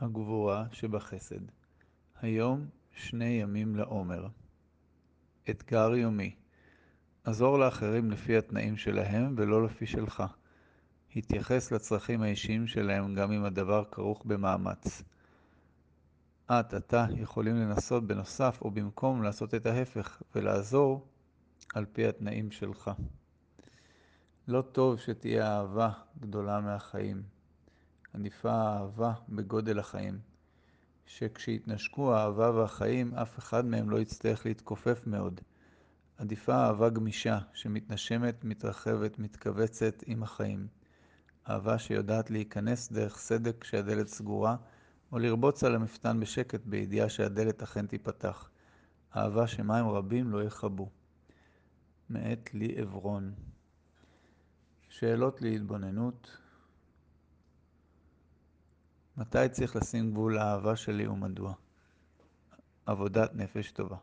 הגבורה שבחסד. היום שני ימים לעומר. אתגר יומי עזור לאחרים לפי התנאים שלהם ולא לפי שלך. התייחס לצרכים האישיים שלהם גם אם הדבר כרוך במאמץ. את, אתה, יכולים לנסות בנוסף או במקום לעשות את ההפך ולעזור על פי התנאים שלך. לא טוב שתהיה אהבה גדולה מהחיים. עדיפה האהבה בגודל החיים. שכשיתנשקו האהבה והחיים, אף אחד מהם לא יצטרך להתכופף מאוד. עדיפה אהבה גמישה, שמתנשמת, מתרחבת, מתכווצת עם החיים. אהבה שיודעת להיכנס דרך סדק כשהדלת סגורה, או לרבוץ על המפתן בשקט בידיעה שהדלת אכן תיפתח. אהבה שמים רבים לא יכבו. מאת לי עברון. שאלות להתבוננות מתי צריך לשים גבול לאהבה שלי ומדוע? עבודת נפש טובה.